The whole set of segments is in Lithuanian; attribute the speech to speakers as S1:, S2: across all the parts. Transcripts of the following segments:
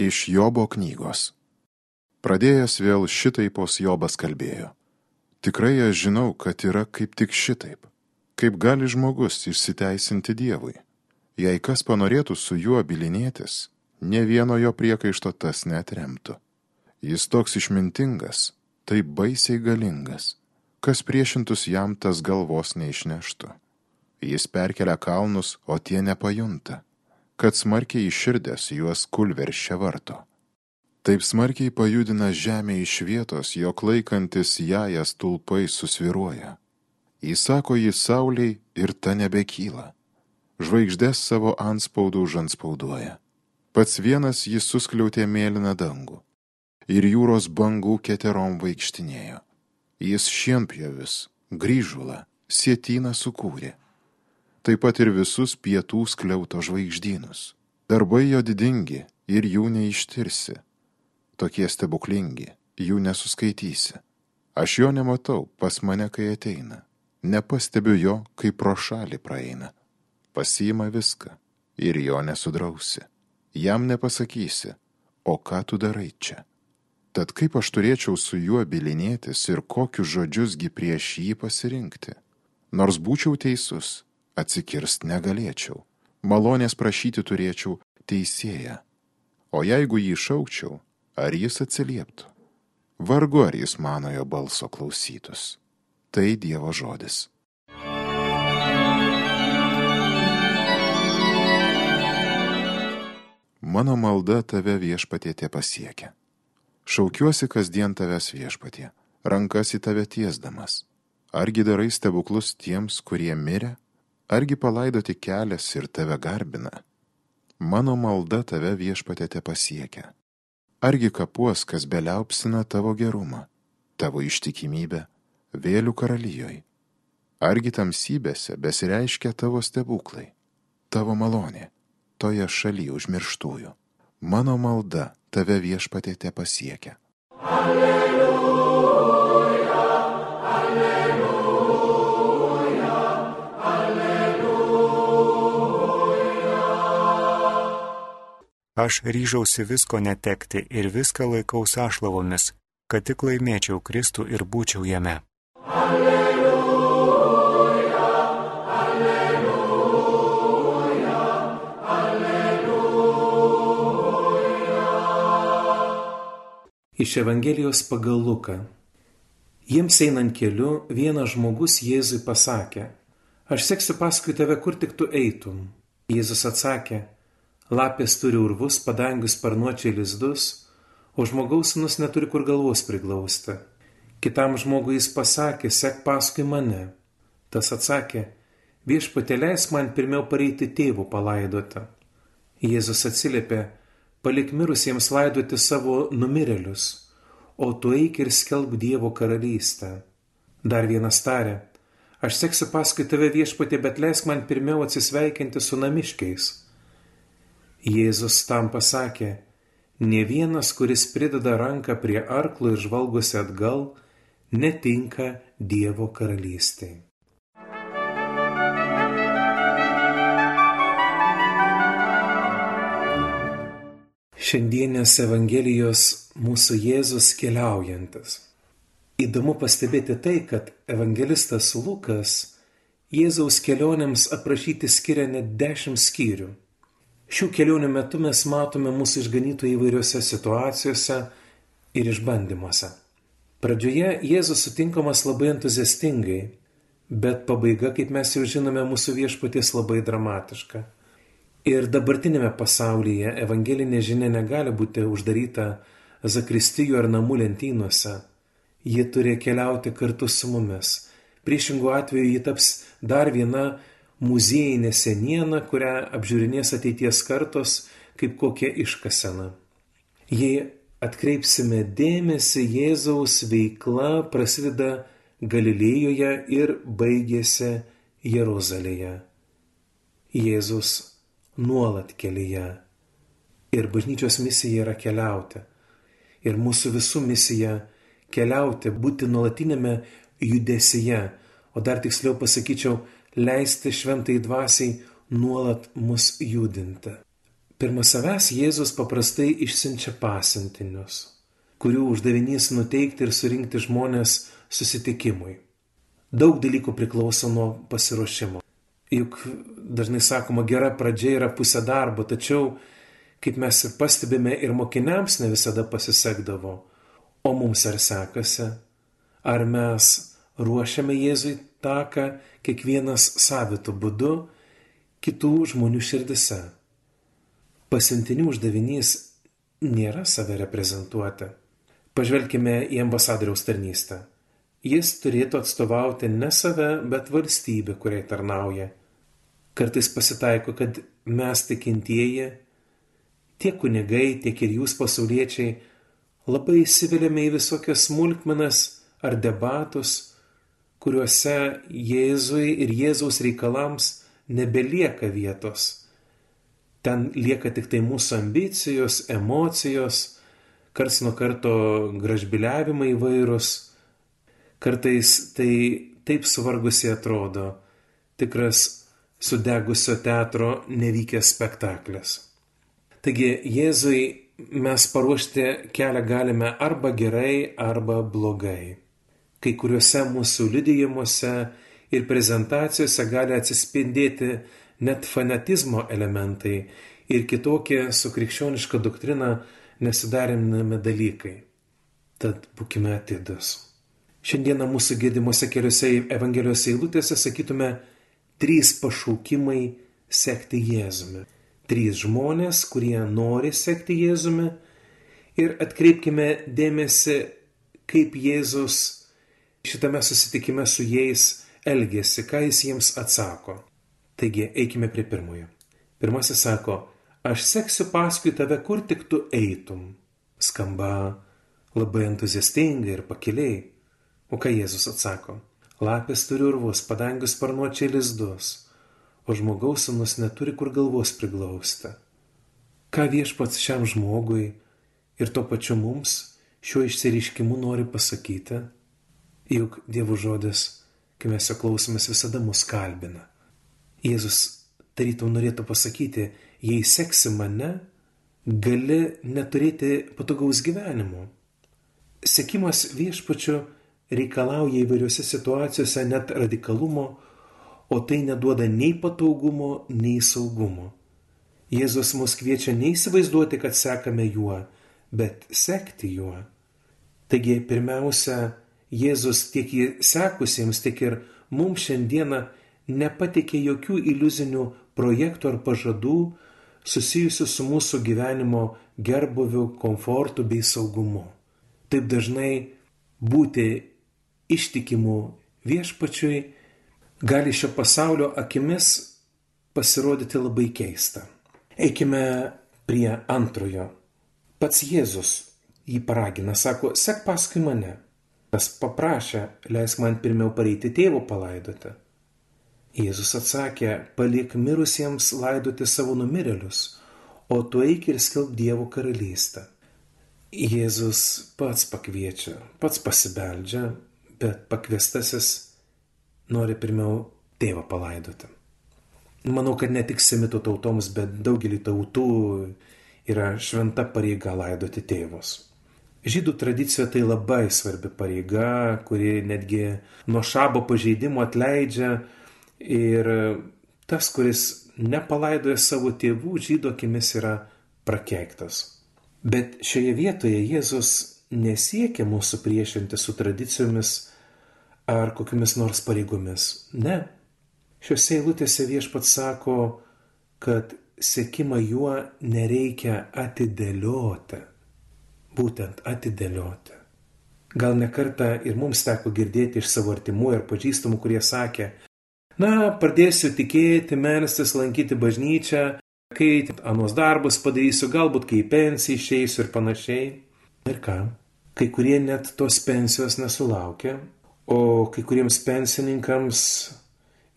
S1: Iš Jobo knygos. Pradėjęs vėl šitaipos Jobas kalbėjo. Tikrai aš žinau, kad yra kaip tik šitaip. Kaip gali žmogus išsiteisinti Dievui? Jei kas panorėtų su juo bilinėtis, ne vieno jo priekaišto tas netremtų. Jis toks išmintingas, taip baisiai galingas, kas priešintus jam tas galvos neišneštų. Jis perkelia kalnus, o tie nepajunta, kad smarkiai iširdęs juos kulveršia varto. Taip smarkiai pajudina žemę iš vietos, jog laikantis jajas tulpai susviruoja. Įsako jį sauliai ir ta nebekyla. Žvaigždės savo anspaudų žanspauduoja. Pats vienas jis suskliautė mėlyną dangų. Ir jūros bangų keterom vaikštinėjo. Jis šienpjovis, grįžulą, sietyną sukūrė taip pat ir visus pietų skliauto žvaigždynus. Darbai jo didingi ir jų neištirsi. Tokie stebuklingi, jų nesuskaitysi. Aš jo nematau pas mane, kai ateina. Nepastebiu jo, kai pro šalį praeina. Pasiima viską ir jo nesudrausi. Jam nepasakysi, o ką tu darai čia. Tad kaip aš turėčiau su juo bilinėtis ir kokius žodžiusgi prieš jį pasirinkti? Nors būčiau teisus, atsikirst negalėčiau. Malonės prašyti turėčiau teisėją. O jeigu jį šaukčiau, ar jis atsilieptų? Vargu ar jis manojo balso klausytus. Tai Dievo žodis. Mano malda tave viešpatėte pasiekia. Šaukiuosi kasdien tavęs viešpatie, rankas į tave tiesdamas. Argi darai stebuklus tiems, kurie mirė? Argi palaidoti kelias ir tave garbina? Mano malda tave viešpatėte pasiekia. Argi kapuos, kas beliaupsina tavo gerumą, tavo ištikimybę, vėlių karalijoj? Argi tamsybėse besireiškia tavo stebuklai, tavo malonė, toje šalyje užmirštųjų? Mano malda tave viešpatėte pasiekia. Alleluja.
S2: Aš ryžausi visko netekti ir viską laikau sąšlavomis, kad tik laimėčiau Kristų ir būčiau jame. Alleluja,
S3: alleluja, alleluja. Iš Evangelijos pagal Luką. Jiems einant keliu, vienas žmogus Jėzui pasakė, aš seksiu paskui tave, kur tik tu eitum. Jėzus atsakė, Lapės turi urvus, padangius sparnuočiai lizdus, o žmogaus sunus neturi kur galvos priglausti. Kitam žmogui jis pasakė, sek paskui mane. Tas atsakė, viešpatė leis man pirmiau pareiti tėvų palaidoti. Jėzus atsiliepė, palik mirusiems laidoti savo numirėlius, o tu eik ir skelb Dievo karalystę. Dar vienas tarė, aš seksiu paskui tave viešpatė, bet leisk man pirmiau atsisveikinti su namiškiais Jėzus tam pasakė, ne vienas, kuris prideda ranką prie arklo ir žvalgosi atgal, netinka Dievo karalystėje. Šiandienės Evangelijos mūsų Jėzus keliaujantis. Įdomu pastebėti tai, kad evangelistas Lukas Jėzaus kelionėms aprašyti skiria net dešimt skyrių. Šių kelionių metu mes matome mūsų išganytojų įvairiose situacijose ir išbandymuose. Pradžioje Jėzus sutinkamas labai entuziastingai, bet pabaiga, kaip mes jau žinome, mūsų viešpaties labai dramatiška. Ir dabartinėme pasaulyje evangelinė žinia negali būti uždaryta zakristijų ar namų lentynuose. Ji turi keliauti kartu su mumis. Priešingų atveju ji taps dar viena muziejinė seniena, kurią apžiūrinės ateities kartos kaip kokia iškasena. Jei atkreipsime dėmesį, Jėzaus veikla prasideda Galilėjoje ir baigėsi Jeruzalėje. Jėzus nuolat kelyje. Ir bažnyčios misija yra keliauti. Ir mūsų visų misija keliauti, būti nuolatinėme judesyje, o dar tiksliau pasakyčiau, leisti šventai dvasiai nuolat mus judinti. Pirma savęs Jėzus paprastai išsiunčia pasintinius, kurių uždavinys nuteikti ir surinkti žmonės susitikimui. Daug dalykų priklauso nuo pasiruošimo. Juk dažnai sakoma, gera pradžia yra pusė darbo, tačiau, kaip mes ir pastebime, ir mokiniams ne visada pasisekdavo. O mums ar sekasi? Ar mes ruošiame Jėzui taką kiekvienas savitų būdu kitų žmonių širdise? Pasintinių uždavinys nėra save reprezentuoti. Pažvelkime į ambasadoriaus tarnystę. Jis turėtų atstovauti ne save, bet valstybę, kuriai tarnauja. Kartais pasitaiko, kad mes tikintieji, tiek kunigai, tiek ir jūs pasauliečiai, labai įsiveliame į visokias smulkmenas ar debatus, kuriuose Jėzui ir Jėzaus reikalams nebelieka vietos ten lieka tik tai mūsų ambicijos, emocijos, karts nuo karto gražbiliavimai įvairūs, kartais tai taip suvargusiai atrodo, tikras sudegusio teatro nevykęs spektaklis. Taigi Jėzui mes paruošti kelią galime arba gerai, arba blogai. Kai kuriuose mūsų liudijimuose ir prezentacijose gali atsispindėti net fanatizmo elementai ir kitokie su krikščioniška doktrina nesidarinami dalykai. Tad būkime atidus. Šiandieną mūsų gėdimuose keliuose Evangelijos eilutėse sakytume trys pašaukimai sekti Jėzumi. Trys žmonės, kurie nori sekti Jėzumi ir atkreipkime dėmesį, kaip Jėzus šitame susitikime su jais elgesi, ką jis jiems atsako. Taigi eikime prie pirmojo. Pirmasis sako, aš seksiu paskui tave, kur tik tu eitum. Skamba labai entuziastingai ir pakiliai. O ką Jėzus atsako? Lapės turi urvus, padangius sparnuočiai lizdus, o žmogaus sunus neturi kur galvos priglausta. Ką viešpats šiam žmogui ir tuo pačiu mums šiuo išsiriškimu nori pasakyti? Juk Dievo žodis, kai mes jo klausomės, visada mus kalbina. Jėzus tarytum norėtų pasakyti, jei seksi mane, gali neturėti patogaus gyvenimo. Sekimas viešpačiu reikalauja įvairiose situacijose net radikalumo, o tai neduoda nei patogumo, nei saugumo. Jėzus mus kviečia neįsivaizduoti, kad sekame juo, bet sekti juo. Taigi pirmiausia, Jėzus tiek į sekusiems, tiek ir mums šiandieną nepatikė jokių iliuzinių projektų ar pažadų susijusių su mūsų gyvenimo gerbuviu, komfortu bei saugumu. Taip dažnai būti ištikimu viešpačiui gali šio pasaulio akimis pasirodyti labai keista. Eikime prie antrojo. Pats Jėzus jį paragina, sako, sek paskui mane. Tas paprašė, leisk man pirmiau pareiti tėvo palaidoti. Jėzus atsakė, palik mirusiems laidoti savo numirėlius, o tu eik ir skelb Dievo karalystę. Jėzus pats pakviečia, pats pasibeldžia, bet pakviestasis nori pirmiau tėvą palaidoti. Manau, kad ne tik semitų tautoms, bet daugelį tautų yra šventa pareiga laidoti tėvus. Žydų tradicijoje tai labai svarbi pareiga, kuri netgi nuo šabo pažeidimo atleidžia Ir tas, kuris nepalaidoja savo tėvų, žydų akimis yra prakeiktas. Bet šioje vietoje Jėzus nesiekia mūsų priešinti su tradicijomis ar kokiamis nors pareigomis. Ne. Šiuose eilutėse viešpats sako, kad sėkimą juo nereikia atidėlioti. Būtent atidėlioti. Gal nekarta ir mums teko girdėti iš savo artimų ir pažįstamų, kurie sakė, Na, pradėsiu tikėti, melstis, lankyti bažnyčią, kai anos darbus padarysiu, galbūt kai pensiją išeisiu ir panašiai. Ir ką? Kai kurie net tos pensijos nesulaukia, o kai kuriems pensininkams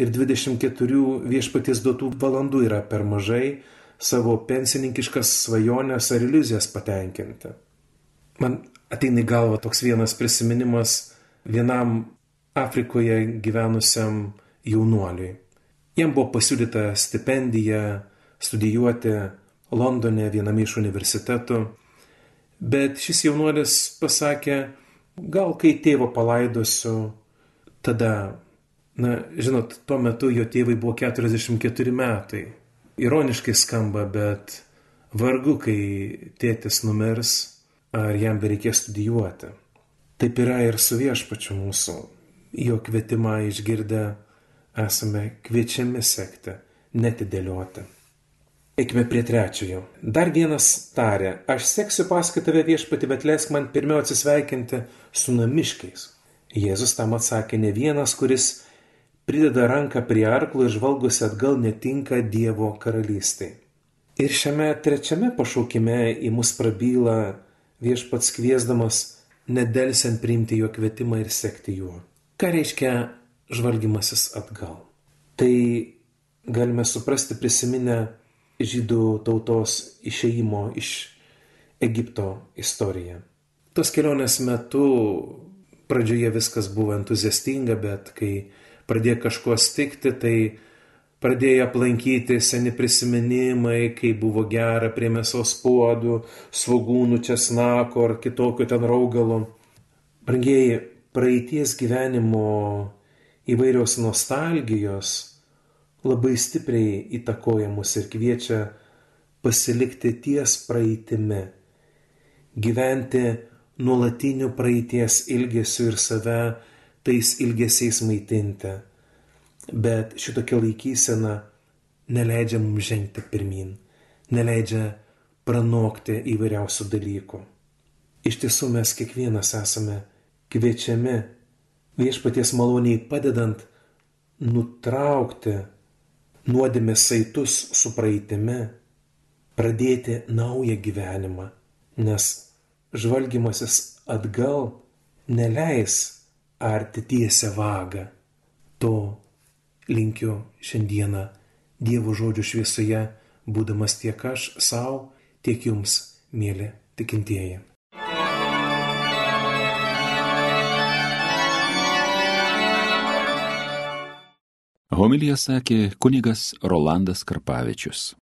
S3: ir 24 viešpaties duotų valandų yra per mažai savo pensininkiškas svajonės ar iliuzijas patenkinti. Man ateina į galvą toks vienas prisiminimas vienam Afrikoje gyvenusiam jaunuoliui. Jam buvo pasiūlyta stipendija studijuoti Londone viename iš universitetų. Bet šis jaunuolis pasakė, gal kai tėvo palaidosiu, tada, na, žinot, tuo metu jo tėvai buvo 44 metai. Ironiškai skamba, bet vargu, kai tėtis numirs, ar jam bereikės studijuoti. Taip yra ir su viešpačiu mūsų. Jo kvietimą išgirdę esame kviečiami sekti, netidėlioti. Eikime prie trečiojo. Dar vienas tarė, aš seksiu paskui tave viešpati, bet leisk man pirmiau atsisveikinti su namiškiais. Jėzus tam atsakė, ne vienas, kuris prideda ranką prie arklo ir žvalgosi atgal netinka Dievo karalystai. Ir šiame trečiame pašaukime į mus prabyla viešpats kviesdamas nedelsiant priimti jo kvietimą ir sekti juo. Ką reiškia žvalgymasis atgal? Tai galime suprasti prisiminę žydų tautos išeimo iš Egipto istoriją. Tos kelionės metu pradžioje viskas buvo entuziastinga, bet kai pradėjo kažko stikti, tai pradėjo aplankyti seni prisiminimai, kai buvo gera prie mėsos puodų, svogūnų, česnako ar kitokio ten raugalo. Brangieji, praeities gyvenimo įvairios nostalgijos labai stipriai įtakoja mus ir kviečia pasilikti ties praeitimi, gyventi nuolatiniu praeities ilgesiu ir save tais ilgesiais maitinti. Bet šitokia laikysena neleidžia mums žengti pirmin, neleidžia pranokti įvairiausių dalykų. Iš tiesų mes kiekvienas esame kviečiami viešpaties maloniai padedant nutraukti nuodėmės saitus su praeitimi, pradėti naują gyvenimą, nes žvalgymasis atgal neleis arti tiesę vagą. To linkiu šiandieną Dievo žodžių šviesoje, būdamas tiek aš savo, tiek jums, mėly tikintieji.
S4: Homilija sakė kunigas Rolandas Karpavičius.